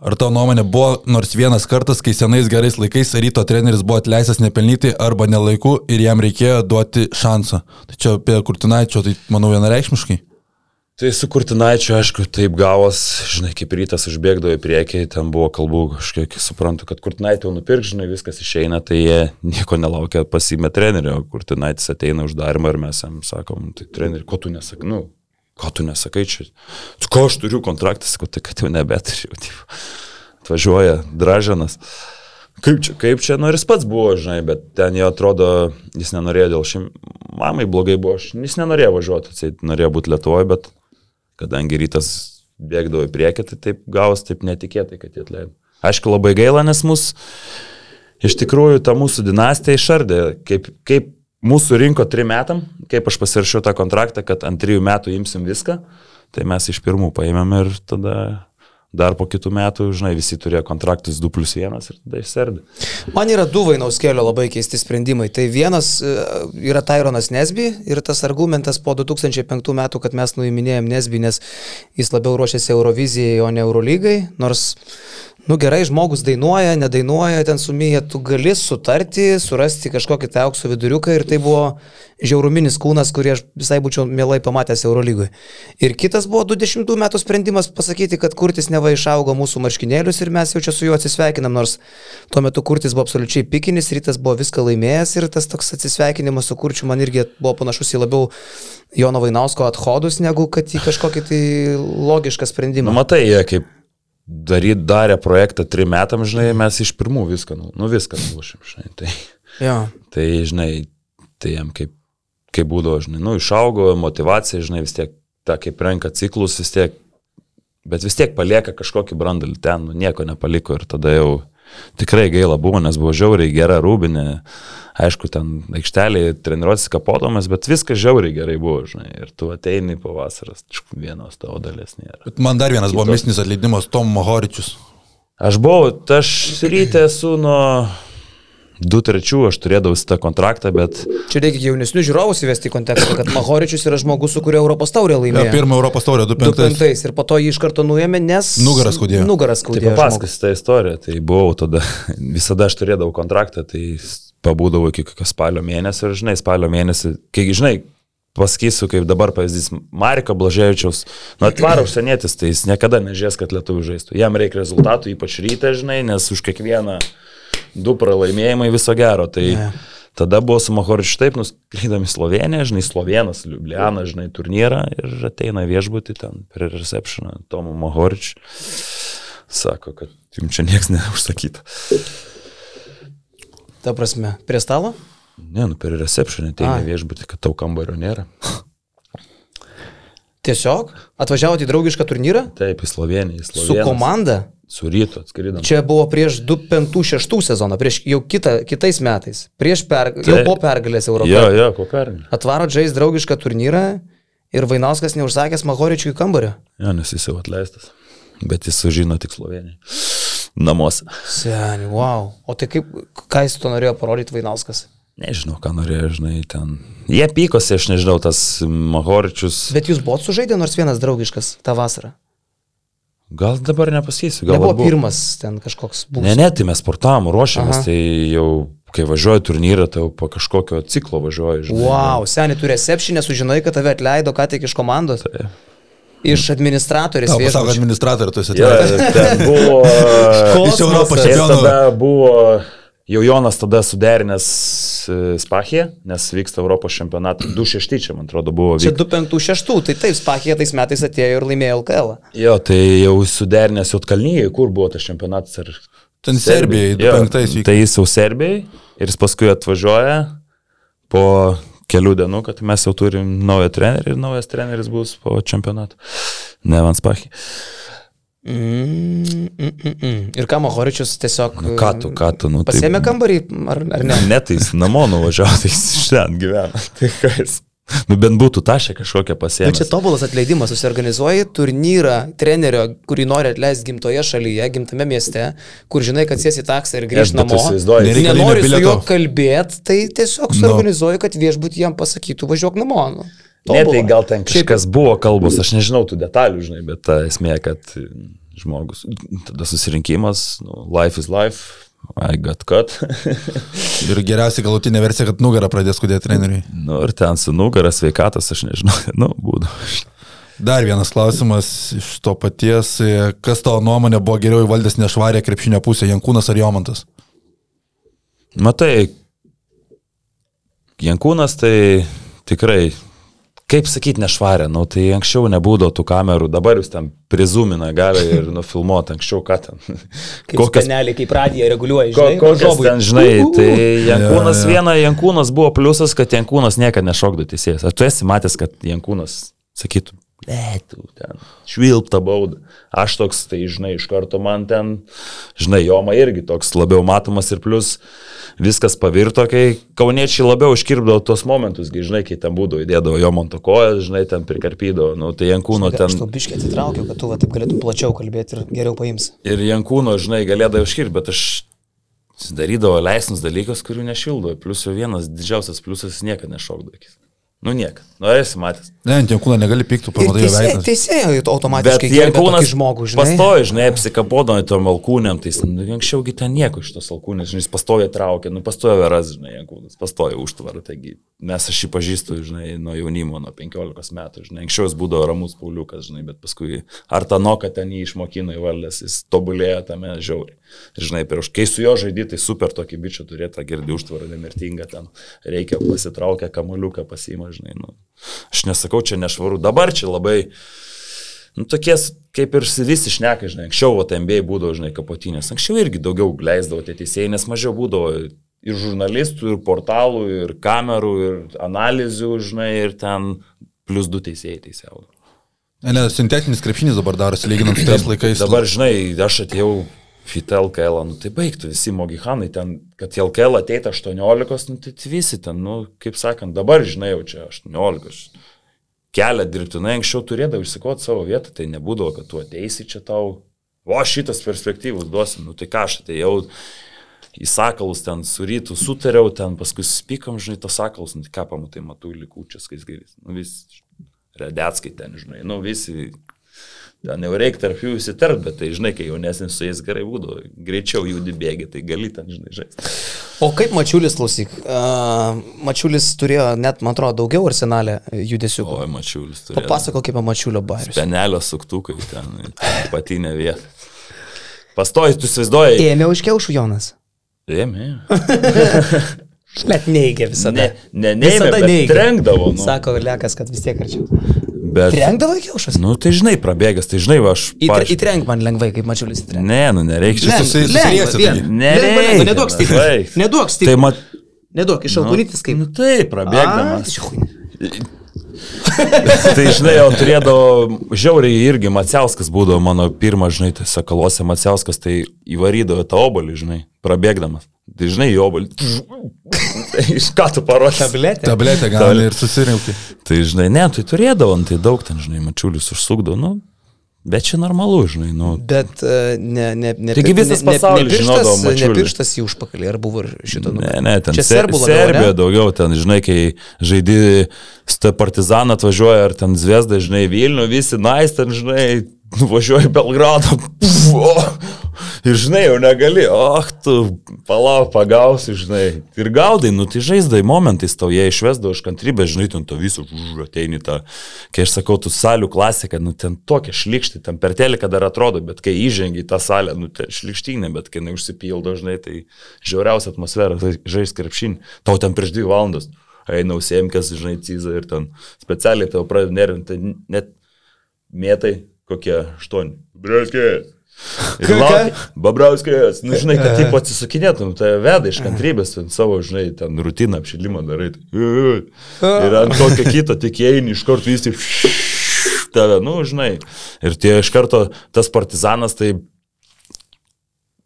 Ar tavo nuomonė buvo nors vienas kartas, kai senais gerais laikais ryto treneris buvo atleistas nepelnytai arba nelaiku ir jam reikėjo duoti šansą? Tai čia apie Kurtinaičio, tai manau vienareikšmiškai. Tai su Kurtinaičiu, aišku, taip gavos, žinai, kaip rytas užbėgdavo į priekį, ten buvo kalbų, kažkiek suprantu, kad Kurtinaitį jau nupirk, žinai, viskas išeina, tai jie nieko nelaukia pasimė trenerio, Kurtinaitis ateina uždarimą ir mes jam sakom, tai treneri, ko tu nesakai, nu, ko tu nesakai čia, tu ko aš turiu kontraktą, sakau, tai kad jau nebeturiu, jau, atvažiuoja Dražanas. Kaip čia, kaip čia, nu ir jis pats buvo, žinai, bet ten jo atrodo, jis nenorėjo dėl šim, mamai blogai buvo, jis nenorėjo važiuoti, jis norėjo būti Lietuvoje, bet kadangi rytas bėgdavo į priekį, tai taip gaus taip netikėtai, kad jie atleido. Aišku, labai gaila, nes mus iš tikrųjų ta mūsų dinastija išardė, kaip, kaip mūsų rinko trim metam, kaip aš pasirašiau tą kontraktą, kad ant trijų metų imsim viską, tai mes iš pirmų paėmėm ir tada dar po kitų metų, žinai, visi turėjo kontraktus 2 plus 1 ir tada išserdė. Man yra du Vainaus kelio labai keisti sprendimai. Tai vienas e, yra Tyronas Nesby ir tas argumentas po 2005 metų, kad mes nuiminėjom Nesby, nes jis labiau ruošiasi Eurovizijai, o ne Eurolygai, nors nu gerai, žmogus dainuoja, nedainuoja, ten sumyja, tu gali sutarti, surasti kažkokį tą aukso viduriuką ir tai buvo žiauruminis kūnas, kurį aš visai būčiau mielai pamatęs Eurolygui. Ir kitas buvo 20 metų sprendimas pasakyti, kad Kurtis neva išaugo mūsų marškinėlius ir mes jau čia su juo atsisveikinam, nors tuo metu Kurtis buvo absoliučiai pikinis, rytas buvo viską laimėjęs ir tas toks atsisveikinimas su Kurčiu man irgi buvo panašus į labiau Jono Vainausko athodus, negu kad į kažkokį tai logišką sprendimą. Nu, matai, jie kaip daryt, darė projektą trim metam, žinai, mes iš pirmų viską, nu, nu viską nulošėm, žinai. Tai, ja. tai, žinai, tai jam kaip, kaip būdavo, žinai, nu, išaugo motivacija, žinai, vis tiek, ta kaip renka ciklus, vis tiek, bet vis tiek palieka kažkokį brandalį ten, nu, nieko nepaliko ir tada jau tikrai gaila buvo, nes buvo žiauriai gera rūbinė, aišku, ten aikštelėje treniruotis kapodamas, bet viskas žiauriai gerai buvo, žinai, ir tu ateini po vasaros, vienos tavo dalis nėra. Bet man dar vienas Kitos. buvo mistinis atleidimas Tom Mohoričius. Aš buvau, aš ryte esu nuo 2-3 aš turėdavau tą kontraktą, bet... Čia reikia jaunesnių žiūrovus įvesti į kontekstą, kad Mahoričius yra žmogus, su kuriuo Europos taurė laimėjo. Ja, pirmą Europos taurę 2-5. Ir po to jį iš karto nuėmė, nes... Nugaras skaudėjo. Nugaras skaudėjo. Tai papasakos tą istoriją, tai buvau tada, visada aš turėdavau kontraktą, tai pabūdavau iki spalio mėnesio ir žinai, spalio mėnesį, kai žinai, pasakysiu, kaip dabar pavyzdys, Mariko Blaževičiaus, nu atvaro užsienietis, tai jis niekada nežės, kad lietuvių žaistų. Jam reikia rezultatų, ypač ryte, žinai, nes už kiekvieną du pralaimėjimai viso gero. Tai yeah. tada buvo su Mahoričiu taip, nuskrydami Sloveniją, žinai, Slovenas, Liublianą, žinai, turnyrą ir ateina viešbutį ten per receptioną Tomu Mahoričiu. Sako, kad jums čia niekas neužsakyta. Ta prasme, prie stalo? Ne, nu per receptioną ateina viešbutį, kad tau kambario nėra. Tiesiog atvažiavote į draugišką turnyrą Taip, į Sloveniją, į su komanda. Su rytu atskridom. Čia buvo prieš 2-5-6 sezoną, prieš jau kitą, kitais metais, prieš per, jau Tai- po pergalės Jo, Europoje. jo, po pernai. Atvaro Džais draugišką turnyrą ir Vainauskas neužsakęs Mahoričiui į kambarį. Jo, nes jis jau atleistas. Bet jis sužino tik Sloveniją. Namuose. Seniai, wow. O tai kaip, ką jis to norėjo parodyti Vainauskas? Nežinau, ką norėjo, žinai, ten. Jie pykosi, aš nežinau, tas Mahoričius. Bet jūs buvot sužaidę nors vienas draugiškas tą vasarą. Gal dabar nepasakysiu, gal buvo pirmas ten kažkoks buvo. Ne, ne, tai mes sportavom, ruošiamės, Aha. tai jau, kai važiuoju turnyrą, tai jau po kažkokio ciklo važiuoju, žinai. Wow, seniai, tu recepšinę sužinai, kad tave atleido ką tik iš komandos. Tai- Iš administratorės Tau pasako viešbučio. administratorių, tu esi atleistas. ten buvo... Iš Europos Ir čempionų. tada buvo, jau Jonas tada suderinęs e, Spachija, nes vyksta Europos čempionatas. 2-6 čia, man atrodo, buvo. Čia Vyk... 2-5-6, tai taip, Spakija tais metais atėjo ir laimėjo LKL. Jo, tai jau suderinęs Jotkalnyje, kur buvo tas čempionatas. Ar... Ten Serbijai, Jo, 25 vyko. Tai jis jau Serbijai ir jis paskui atvažiuoja po kelių dienų, kad mes jau turim naują trenerį ir naujas treneris bus po čempionato. Ne Vanspachį. Mm, mm, mm, mm. Ir ką Mahoričius tiesiog... Nu, ką tu, ką tu, nu, Pasėmė kambarį, ar, ar ne? Ne, tai jis namo nuvažiavo, tai jis iš ten gyvena. Tai ką jis. Nu, bent būtų tašę kažkokią Nu, pasiemę. čia tobulas atleidimas, susiorganizuoji turnyrą trenerio, kurį nori atleisti gimtoje šalyje, gimtame mieste, kur žinai, kad sėsi taksą ir grįžti bet namo. Nereikia Nenori su juo kalbėti, tai tiesiog suorganizuoji, kad viešbut jam pasakytų važiuok namo. Nu. Ne, tai gal ten kažkas buvo kalbos, aš nežinau tų detalių, žinai, bet ta esmė, kad žmogus, tada susirinkimas, nu, life is life, I got cut. Ir geriausia galutinė versija, kad nugarą pradės kudėti treneriui. nu, ir ten su nugara sveikatas, aš nežinau, nu, būdu. Dar vienas klausimas iš to paties. Kas tavo nuomonė buvo geriau įvaldęs nešvarę krepšinio pusę, Jankūnas ar Jomantas? Matai, Jankūnas tai tikrai, kaip sakyti, nešvarė, nu, tai anksčiau nebūdavo tų kamerų, dabar jūs ten prizumina gali ir nufilmuoti, anksčiau ką ten. Kaip Kokias speneliai, kaip radiją reguliuoja, Ko, žinai, kokias varžovui. ten, žinai, tai Jankūnas Jo, jo. viena, Jankūnas buvo pliusas, kad Jankūnas niekada nešokdo teisėjas. Ar tu esi matęs, kad Jankūnas sakytų, tu ten švilpta bauda. Aš toks, tai žinai, iš karto man ten, žinai, Joma irgi toks labiau matomas ir plus viskas pavirto, kai kauniečiai labiau iškirpdavo tos momentus, gi, žinai, kai ten būdavo, įdėdavo jo monto kojas, žinai, ten prikarpydavo, nu, tai Jankūno Aš ten... tau biškiai atitraukiau, kad tu va, taip galėtum plačiau kalbėti ir geriau paims. Ir Jankūno, žinai, galėdavo iškirpti, bet aš darydavo leisnus dalykus, kurių nešildo. Plius jau vienas didžiausias pliusas niekada nešokdo. Nu niek. Nu esi matęs. Ne, ant Jankūno negali pykti, pamatai jo veidą. teisėjo Bet automatiškai Jankūnas žmogų, žinai. pastoja, žinai, apsikapodami tom alkūnėm, tai nu, anksčiaugi ten nieko iš tos alkūnės, žinai, jis pastoja traukia, nu pastoja veras, žinai, Jankūnas, pastoja užtvarą, taigi mes aš jį pažįstu, žinai, nuo jaunimo, nuo 15 metų, žinai, anksčiau jis būdavo ramus pauliukas, žinai, bet paskui ar tą noką ten jį išmokino įvaldęs, jis tobulėjo tame žiauriai. Žinai, prieš, kai su juo žaidži, tai super tokį bičią turėti, tą girdį užtvarą nemirtingą ten, reikia pasitraukę kamoliuką pasiima, žinai, nu. Aš nesakau, čia nešvaru, dabar čia labai, nu, tokie, kaip ir visi šneka, žinai, anksčiau, o MBA būdavo, žinai, kapotinės, anksčiau irgi daugiau leisdavo tie teisėjai, nes mažiau būdavo ir žurnalistų, ir portalų, ir kamerų, ir analizių, žinai, ir ten plus du teisėjai teisėjau. Ne, sintetinis krepšinis dabar darosi, lyginant su tais laikais. Dabar, žinai, aš atėjau Fita LKL, nu tai baigtų visi mogihanai ten, kad į LKL ateitų 18, nu tai visi ten, nu, kaip sakant, dabar, žinai, jau čia 18. aš Kelią dirbtinai anksčiau turėdavau išsikoti savo vietą, tai nebūdavo, kad tu ateisi čia tau, o šitas perspektyvus duosim, nu tai ką aš atėjau į sakalus ten su rytu sutariau, ten paskui spykam, žinai, tos sakalus, nu tai ką pamatai, matau likučias, kai gairis, nu visi, redetskai ten, žinai, nu visi Ten jau reikia tarp jų įsitart, bet tai žinai, kai jaunesnis su jais gerai būdavo, greičiau judi bėgi, tai gali ten, žinai, žaisti. O kaip Mačiulis, klausyk, uh, Mačiulis turėjo net, man atrodo, daugiau arsenalę judesių. Oi, mačiulis. Papasakok apie Mačiulio bairius. Penelio suktukai ten, patinė vieta. Pastoji, tu įsivaizduoji. Ėmė už kiaušų Jonas. Ėmė. Bet neigia visada. Ne, ne, neėmė, visada neigia. trenkdavo, nu. Sako Lekas, kad vis tiek arčiau. Bet, Trenkdavo į kiaušas. nu tai žinai, prabėgęs, tai žinai, va, aš... Įtre, pavyzdžiui- įtrenk man lengvai, kaip mačiulis įtrenk. Ne, nu nereikia. Lengva, susi- lengva, susiriesi vien. taigi. Lengva, lengva, Neduok Nereikia, stipriai. Neduok Tai stipriai. mat... Neduok, iš alkūnytis kaip. Nu taip, prabėgdamas. Tai žinai, jau turėdavo, žiauriai irgi Maciauskas būdavo mano pirmas, žinai, tai sakalose Maciauskas, tai įvarydavo tą obolį, žinai, prabėgdamas. Tai žinai, obolį. Tai iš ką tu parodai? Tabletė. Tabletę gali ir susirinkti. Tai žinai, ne, tai turėdavo, tai daug ten, žinai, mačiulius užsukdavo, nu, bet čia normalu, žinai, nu. Bet e, ne, ne, ne, Taigi visas ne, pasaulis ne, žinodavo ne, Mačiulį. pirštas į užpakalį, ar buvo šito Ne, ne, ten Čia Ser- serbų labiau, Serbija ne? daugiau, ten, žinai, kai žaidži partizaną atvažiuoja, ar ten Zviesda, žinai, Vilnių, visi nais, ten, žinai, nuvažiuoja į Belgradą. Pff, o, ir, žinai, jau negali, oh, tu palauk, pagausi, žinai. Ir gaudai, nu, tai žaisdai momentais tau jie išvesdavo iš kantrybės, žinai, ten to viso, už, ateini tą, kai aš sakau, tu salių klasika, nu, ten tokia šlikšti, ten per teleką dar atrodo, bet kai įžengi į tą salę, nu, ten šlikštinė, bet kai jinai užsipildo, žinai, tai žiauriausia atmosfera, tai žais krepšinį. Tau ten prieš dvi valandas eina užsiemkės, žinai, cizą ir ten specialiai tau pradeda nervinti, tai net mėtai kokie aštuoni. Brauskės. Ir laukia, Babrauskės, nu žinai, kad taip atsisukinėtum, tai veda iš kantrybės, ten savo, žinai, ten rutiną apšilimą darai. Tai, ir ant kokio kito tik eini, iš karto vis tik tave, nu, žinai. Ir tie iš karto tas partizanas, tai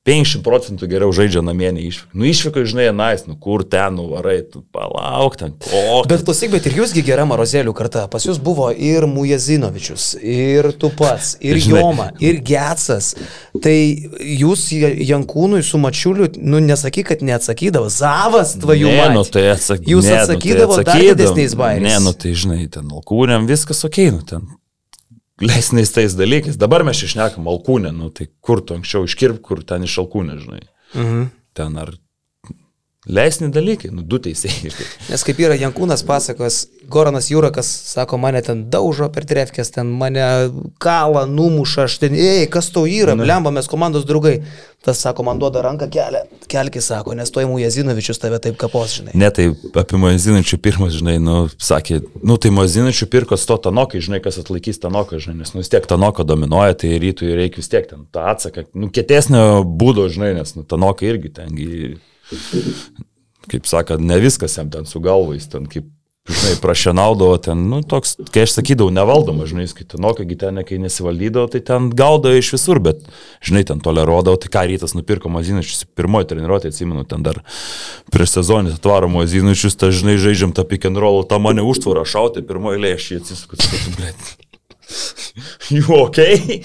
50 procentų geriau žaidžia namie nei išvykai. Nu išvykai, žinai, nais, nu kur ten nuvarai, tu palauk ten, ko. Bet klausyk, bet ir jūsgi gera Marozėlių karta. Pas jūs buvo ir Mujazinovičius, ir tu pats, ir Žinai. Joma, ir Getsas. Tai jūs Ja- Jankūnui su Mačiuliu, nu nesakyk, kad neatsakydavo. Zavas tvajų. Ne, nu tai atsak... Jūs ne, nu, atsakydavo tai dar atsakydavom. didesniais bairiais. Ne, nu tai žinai, ten alkūniam viskas ok, nu ten leisniais tais dalykais. Dabar mes išnekam alkūnę, nu tai kur tu anksčiau iškirp, kur ten iš alkūnę, žinai. Mhm. Ten ar leisni dalykai, nu du teisėjai. Nes kaip yra Jankūnas pasakos, Goranas Jūrakas, sako, mane ten daužo per trefkės, ten mane kalą, numuša, aš ten, ei, kas tau yra, blemba, mes komandos draugai. Tas sako, man duoda ranką kelią, kelki sako, nes toj Mujazinovičius tave taip kapos, žinai. Ne, tai apie Mazinačių pirmas, žinai, nu, sakė, nu tai Mazinačių pirko sto tanokai, žinai, kas atlaikys tanoką, žinai, nes nu vis tiek tanoko dominuoja, tai rytui reikia vis tiek ten tą atsaką, nu, kietesnio būdo, žinai, nes nu, tanokai irgi tengi, kaip sakant, ne viskas jam ten su galvais, ten kaip, žinai, prašienaudavo ten, nu, toks, kai aš sakydavau, nevaldoma, žinai, kai tanokagi ten, kai nesivaldydavo, tai ten gaudavo iš visur, bet, žinai, ten toleruodavo, tai ką rytas nupirko Mazinačius, pirmoji treniruotė, atsimenu, ten dar prieš sezonį atvaro Mazinačius, tai žinai, žaidžiam tą pick and roll, tą mane užtvarą šauti, pirmoji eilė, aš jį atsisuku, sakau, blėt. You okay?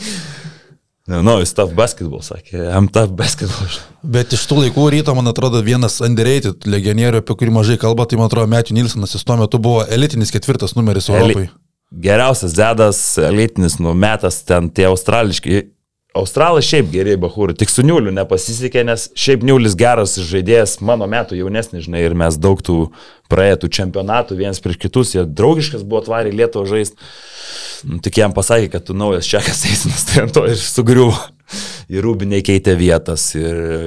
No, no, it's tough basketball, sakė, I'm tough basketball. Bet iš tų laikų ryto, man atrodo, vienas underrated legionierių, apie kurį mažai kalba, tai man atrodo, Matthew Nilsonas, jis tuo metu buvo elitinis ketvirtas numeris Europai. Geriausias Zedas, elitinis numetas, ten tie australiški. Australai šiaip geriai bahūrai, tik su Niuliu nepasisekė, nes šiaip Niulis geras žaidėjas, mano metų jaunesnis, žinai, ir mes daug tų praėję čempionatų vienas prieš kitus, jie draugiškas buvo atvarę į Lietuvą žaisti. Nu, tik jam pasakė, kad tu naujas čekas eisinas, tai ant to ir sugriuvo. Ir rūbiniai keitė vietas, ir e,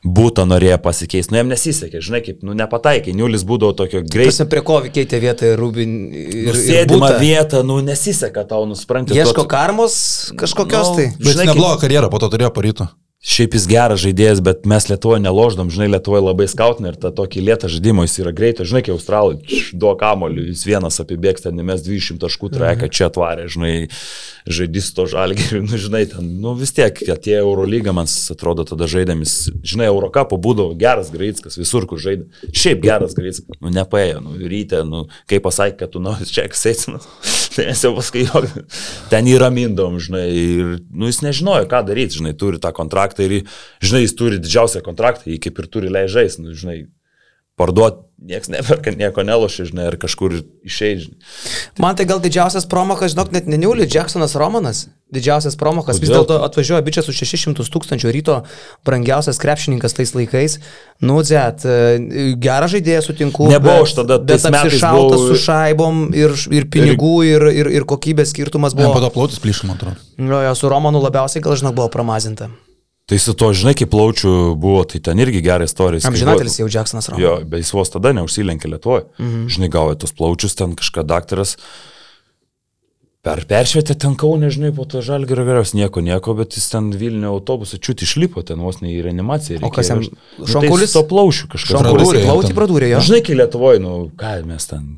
būtą norėjo pasikeisti. Nu, jam nesisekė, žinai, kaip, nu, nepataikė. Niulis būdavo tokio greitai. Prasme, prie ko keitė vietą ir Rubin. Ir, Ir sėdimą vietą, nu, nesiseka tau, nuspranti. Ieško karmos kažkokios Nu, tai. Žinai, neblogą karjerą po to turėjo parytų. Šiaip jis geras žaidėjas, bet mes Lietuvoje neloždom, žinai, Lietuvoje labai skautina ir tą tokį lėtą žaidimą jis yra greitas, žinai, kai Australai duo kamoliu, jis vienas apibėgs ten, mes 200 taškų treką čia atvarė, žinai, žaidys to žalgerių, nu, žinai, ten, nu, vis tiek atėjo Eurolyga, man atrodo, tada žaidėmis, žinai, Eurocapo būdavo geras Greitskas, visur, kur žaidė. Šiaip geras Greitskas, nu, nepaėjo, nu, ryte, nu, kai pasakė, kad tu naujas čekas eisinas, tai mes jau paskui jo, ten įramindom, žinai, ir, nu, jis nežinojo, ką daryti, žinai, turi tą kontraktą ir, žinai, jis turi didžiausią kontraktą, jį kaip ir turi leidžiais, nu, žinai, parduoti, niekas neperka, nieko nelošia, žinai, ar kažkur išeidži. Man tai gal didžiausias promokas, žinok, net ne Niulis, Jacksonas Romanas. Didžiausias promokas. Vis dėlto atvažiuoja bičias už 600 tūkstančių ryto, brangiausias krepšininkas tais laikais. Nu, dzet, e, gerą žaidėją sutinku. Nebuvau bet- aš tada, Bet apsišaltas buvau- su šaibom ir, ir pinigų, ir, ir, ir kokybės skirtumas Ne, po buvo. to plautis plyšim, man atrodo. Jo, jo, su Romanu labiausiai gal, žinok, buvo pramazinta. Tai su to, žinai, kaip plaučių buvo, tai ten irgi gera istorija. Amžinatelis buvo- jau Jacksonas Ramo. Jo, bet jis vos tada neužsilenkė Lietuvoje. Mhm. Žinai, gavo tos plaučius, ten kažką daktaras per, peršvietė ten kaunė, žinai, po to žalgerio geriausias nieko, nieko, bet jis ten Vilnių autobusą čiut išlipo, ten vos ne į reanimaciją. O kas jam- reikėjo vežt. Nu, šonkulis? Tai plaušiu kažkas. Šonkulis ten. pradūrė jo. Nu, Žinai, kai Lietuvoje, nu, ką mes ten,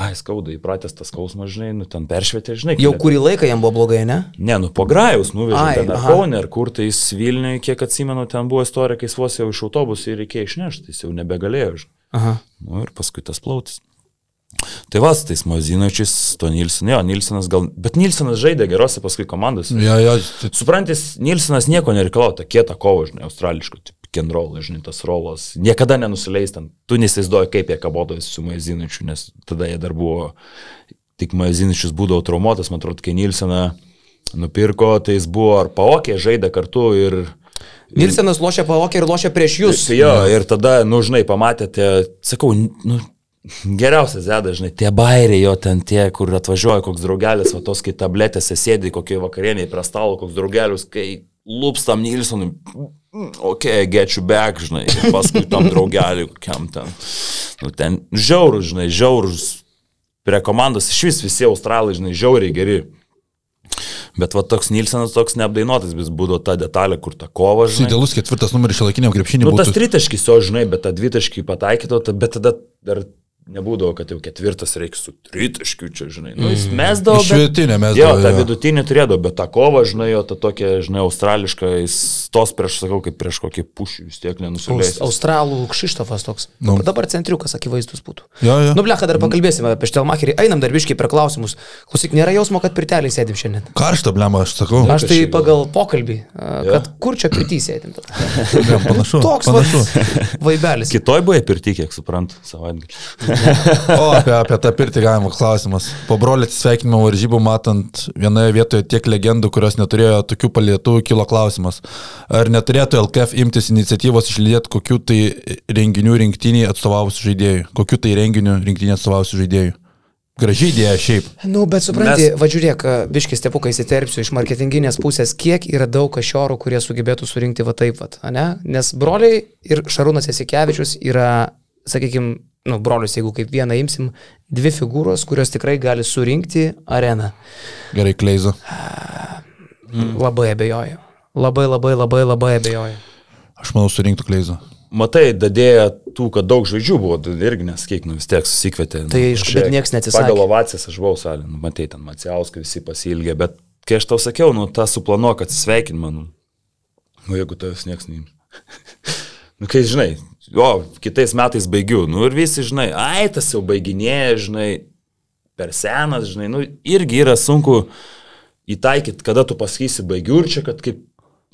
ai, skauda, įpratęs tas skausmas, žinai, nu, ten peršvietė, žinai. Jau kurį laiką jam buvo blogai, ne? Ne, nu, po Grajaus nuvežė ten ar. Kaunė, ar kur, tai jis Vilniui, kiek atsimenu, ten buvo istorija, kai jis vos jau iš autobusų ir reikėjo išnešti, jis jau nebegalėjo. žinai. Aha. Nu ir paskui tas plautis. Tai vas, tais Mozinočiais, to Nilsonas, jo, Nilsonas gal, bet Nilsonas žaidė gerose paskui komandose. Jo, jo, tai Suprantis, Nilsonas nieko nereikalavo, ta kieta kova, žinai, australiško, kenrolai, žinai, tas rolas, niekada nenusileis ten, tu neįsivaizduoji, kaip jie kabodavo su Mozinočiu, nes tada jie dar buvo, tik Mozinočius būdavo traumuotas, man atrodo, kai Nilsoną nupirko, tai jis buvo ar paokė, žaidė kartu ir... Nilsenas lošia paokį ir lošia prieš jūs. Jo, ir tada, nu, žinai, pamatėte, sakau, nu, geriausias zeda, žinai, tie bairiai jo ten tie, kur atvažiuoja koks draugelis, va tos, kai tabletėse sėdi kokioje vakarieniai prie stalo, koks draugelius, kai lūpstam Nilsonui, ok, get you back, žinai, paskui tam draugeliui, kokiam ten. Nu, ten žiaurus, žinai, žiaurus. Prie komandos iš vis visi australai, žinai, žiauriai geri. Bet va toks Nilsenas toks neapdainuotas, vis būdavo ta detalė, kur ta kova, žinai. idealus ketvirtas numeris šiolakiniam krepšiniui Nu, tas būtų. tritaškis jo, žinai, bet tą dvitaškį pataikyto, ta- bet tada dar nebūdavo, kad jau ketvirtas reikia su tritaškiu čia, žinai. Nu, jis mesdavo. Iš bet- vidutinio mesdavo, Jo, tą jo. vidutinį turėdavo, bet tą kovą, žinai, jo, tą tokią, žinai, australišką, jis tos prieš, sakau, kaip prieš kokį pušį vis tiek nenusileis. Aus, Australų Kšištofas toks. Nu. Dabar centriukas akivaizdus būtų. Jo, jo. Nu, blecha, dar pakalbėsime apie Štelmacherį. Einam darbiškai per klausimus. Klausyk, nėra jausmo, kad pirtelį sėdim šiandien. Karšta, blema, aš sakau. Aš tai pagal pokalbį, kad kur čia pirtį sėdim. Panašu. Toks panašu. vaibelis. Kitoj buvo pirti, kiek suprantu, savaitgalį. O, apie, apie tą pirtį galima klausimas. Po brolio atsisveikinimo varžybų matant vienoje vietoje tiek legendų, kurios neturėjo tokių palietų, kilo klausimas. Ar neturėtų LKF imtis iniciatyvos išlydėti kokių tai renginių rinktiniai atstovavusių žaidėjų? Kokių tai renginių rinktiniai atstovavusių žaidėjų? Gražiai idėja šiaip. Nu, bet supranti, Mes- va žiūrėk, biškis tepukai įsiterpsiu iš marketinginės pusės, kiek yra daug kašiorų, kurie sugebėtų surinkti va taip, va, ne? Nes broliai ir Šarūnas Esikevičius yra, sakykime, nu, brolius, jeigu kaip vieną imsim, dvi figūros, kurios tikrai gali surinkti areną. Gerai, Kleizo. Mm. Labai abejoju. Labai, labai, labai, labai abejoju. Aš manau, surinktų Kleizo. Matai, dadėję tų, kad daug žvaigždžių buvo, tai irgi nesakyk, nu vis tiek susikvietė. Tai nu, aišku, žiūrėk, bet nieks neatsisakė. Pagal ovacijas aš buvau salė, nu, matai, ten Maciauskai visi pasilgė, bet kai aš tau sakiau, nu, tą suplanuok atsisveikin man, nu, jeigu tavęs nieks neims. nu, kai žinai, o, kitais metais baigiu, nu ir visi, žinai, ai, tas jau baiginėja, žinai, per senas, žinai, nu, irgi yra sunku įtaikyti, kada tu pasakysi baigiu ir čia, kad kaip,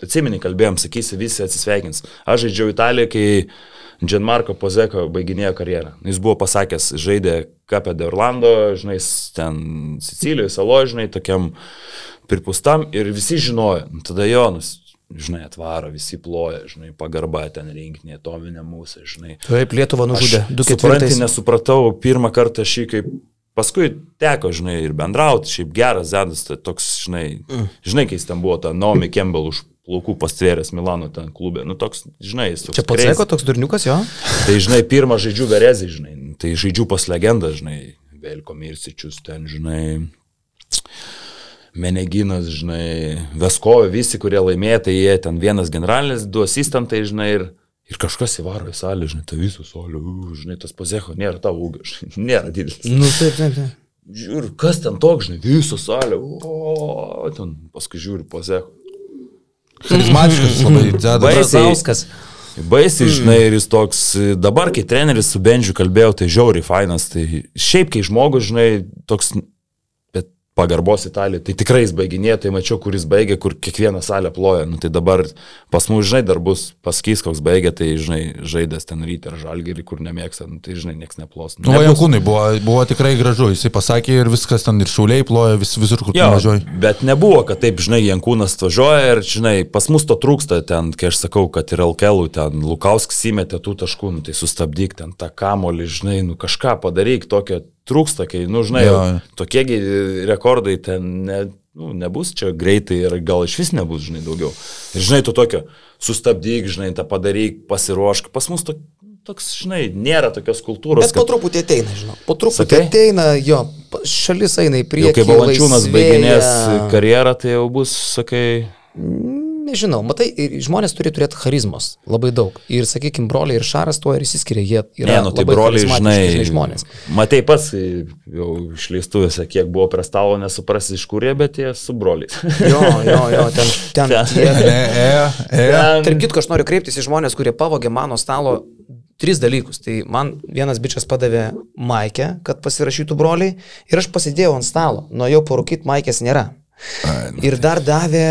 atsimeni, kalbėjom, sakysi, visi atsisveikins. Aš žaidžiau Italijoje, kai Gianmarco Pozeko baiginėjo karjerą. Jis buvo pasakęs, žaidė Kapė de Orlando, žinai, ten Sicilijoje, saloje, žinai, tokiam pripustam ir visi žinojo. Nu, Tada Jonas, žinai, atvaro, visi ploja, žinai, pagarba ten rinkinė, Tominė mūsų, žinai. Taip, Lietuvą nužudė. Du Supranti, ketvirtais. nesupratau pirmą kartą šį kaip. Paskui teko, žinai, ir bendrauti, šiaip geras Zedas, tai toks, žinai, mm. žinai, kai jis ten buvo, ta Naomi Campbell už plaukų pastvėręs Milano ten klube, nu toks, žinai, jis toks. Čia pats crazy. Eko toks durniukas, jo? Tai, žinai, pirmą žaidžiu Verezį, žinai, tai žaidžiu pas legendą, žinai, Velko Mirsičius ten, žinai, Meneginas, žinai, Veskovė, visi, kurie laimėjo, tai jie ten vienas generalinis, du asistentai, žinai, ir, ir kažkas įvaro į salę, žinai, tai visų solių, žinai, tas pozeko nėra tavo ūgio, žinai, nėra didelis. Nu, taip, taip, taip. Žiūri, kas ten toks, žinai, visų salė, o, ten paskui žiūri pozeko. Charizmatiškas labai dzeda. Baisiai. Baisiai, žinai, ir jis toks, dabar, kai treneris su Benžiu kalbėjau, tai žiauriai fainas, tai šiaip, kai žmogus, žinai, toks, pagarbos Italijai, tai tikrai jis baiginėjo, tai mačiau, kur jis baigė, kur kiekvieną salę ploja, nu tai dabar pas mus, žinai, dar bus pasakys, koks baigė, tai, žinai, žaidęs ten ryte ar žalgerį, kur nemėgsta, nu, tai, žinai, nieks neplos. Nu, va, Jankūnai buvo, buvo tikrai gražu, jisai pasakė ir viskas ten ir šiauliai ploja vis, visur, kur Jo, važiuoji. bet nebuvo, kad taip, žinai, Jankūnas važiuoja ir, žinai, pas mus to trūksta ten, kai aš sakau, kad ir Alkelų ten Lukauskas įmetė tų taškų, nu, tai sustabdyk ten tą kamolį, žinai, nu kažką padaryk, tokio trūksta, kai, nu, žinai, Jo, jo, tokiegi rekordai ten, ne, nu, nebus čia greitai ir gal iš vis nebus, žinai, daugiau. Ir žinai, tu tokio, sustabdyk, žinai, tą padaryk, pasiruošk. Pas mus to, toks, žinai, nėra tokios kultūros. Bet po truputį ateina, žinau. Po truputį Sakai? ateina, jo, šalis eina į Jau priekį. kai Valančiūnas baiginės karjerą, tai jau bus, sakai, Nežinau, matai, ir žmonės turi turėti charizmos labai daug. Ir, sakykime, broliai ir Šaras tuo ir įsiskiria. Jie yra ne, nu tai labai broliai, charizmatiški, žinai, žmonės. Matai pats, jau išleistuvėse, kiek buvo prie stalo, nesuprasi iš kur jie, bet jie su broliais. Jo, jo, jo, ten, ten Ten. tie. E, e, e. Tarp kitko, aš noriu kreiptis į žmonės, kurie pavogė mano stalo tris dalykus. Tai man vienas bičias padavė maikę, kad pasirašytų broliai ir aš pasidėjau ant stalo. Nuėjau parūkyti, maikės nėra. Ir dar davė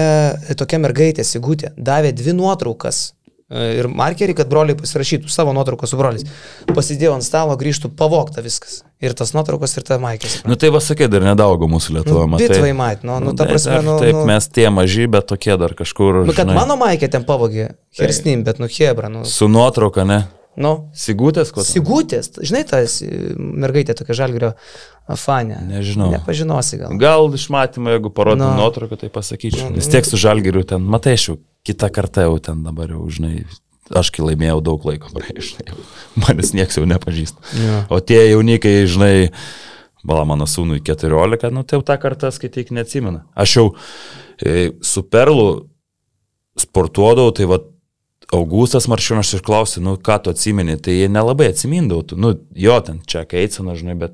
tokia mergaitė, Sigutė, davė dvi nuotraukas. e, Ir markerį, kad broliai pasirašytų savo nuotrauką su broliais. Pasidėjau ant stalo, grįžtų pavokta viskas. Ir tas nuotraukas, ir ta maikės. nu tai va sakai, dar nedaugo mūsų Lietuvoje, Nu, matai. bitvai mat, nu, nu, ta tai prasme, nu, Taip, nu- mes tie maži, bet tokie dar kažkur. Nu, kad žinai, mano maikė ten pavogė, Hersnim, bet nu Hebra, nu. Su nuotrauka, ne? Nu Sigutės, ten? Sigutės, žinai, tas mergaitė tokia žalgerio fanė. Nežinau. Nepažinosi gal. Gal iš matymo, jeigu parodė Na. nuotrauką, tai pasakyčiau. Vis tiek su žalgeriu ten, matai, aš jau kitą kartą jau ten dabar jau, žinai, aš kai laimėjau daug laiko žinai, manęs nieks jau nepažįsta. Jo. O tie jaunikai, žinai, bala mano sūnui 14, nu tai jau tą kartą skaityk neatsimena. Aš jau e, su Perlu sportuodavau, tai va Augustas Maršiūnas ir klausė, nu ką tu atsimeni, tai jie nelabai atsimindavo, tu, nu jo, ten čia Keitsana, žinai, bet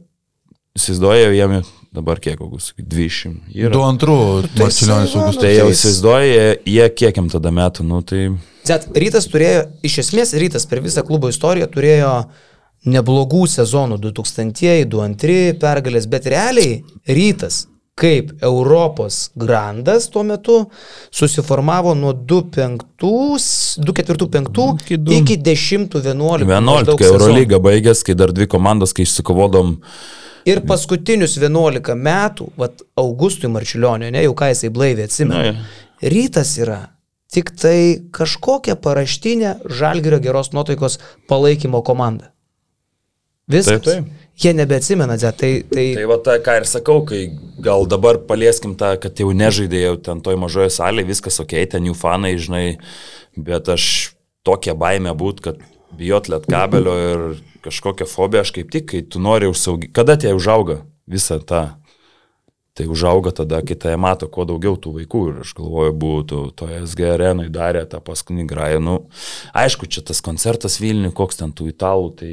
įsivaizduoju, jiem dabar kiek Augustas, 20 yra. Du antrų, Marčiulionis jisai, va, Augustas. Tai jau tai įsivaizduoju, jie, jie kiek jam tada metų, nu tai... Zet, rytas turėjo, iš esmės rytas per visą klubo istoriją turėjo neblogų sezonų 2000-ieji, 2002 pergalės, bet realiai rytas kaip Europos grandas tuo metu susiformavo nuo 2-4-5 Iki du- iki 10-11. 11, kai Eurolyga baigės, kai dar dvi komandos, kai išsikovodom, Ir paskutinius 11 metų, vat Augustui Marčiulionio, ne jau ką jisai blaiviai atsimena, Na, rytas yra tik tai kažkokia paraštinė žalgerio geros nuotaikos palaikymo komanda. Viskas. Taip, taip. Jie nebeatsimena, tai, tai, Tai va tą, ką ir sakau, kai gal dabar palieskim tą, kad jau nežaidėjau ten toj mažoje salėje, viskas ok, ten jų fanai, žinai, bet aš tokia baime būt, kad bijot liet kabelio ir kažkokią fobiją, aš kaip tik, kai tu nori užsauginti, kada tie užauga visą tą, tai užauga tada, kai tai mato kuo daugiau tų vaikų ir aš galvoju, būtų toje SG arenui darė tą paskutinį grają, nu, aišku, čia tas koncertas Vilniui, koks ten tų italų, tai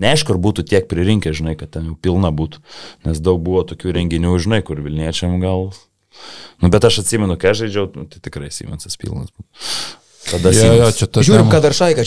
Neaišku, ar būtų tiek pririnkę, žinai, kad ten jau pilna būtų, nes daug buvo tokių renginių, žinai, kur Vilniečiam gal... Nu, bet aš atsimenu, kai aš žaidžiau, nu, tai tikrai Siemensas pilnas buvo. Tada Jo, jo, Siemens. čia ta žiūrim, kad Aršaika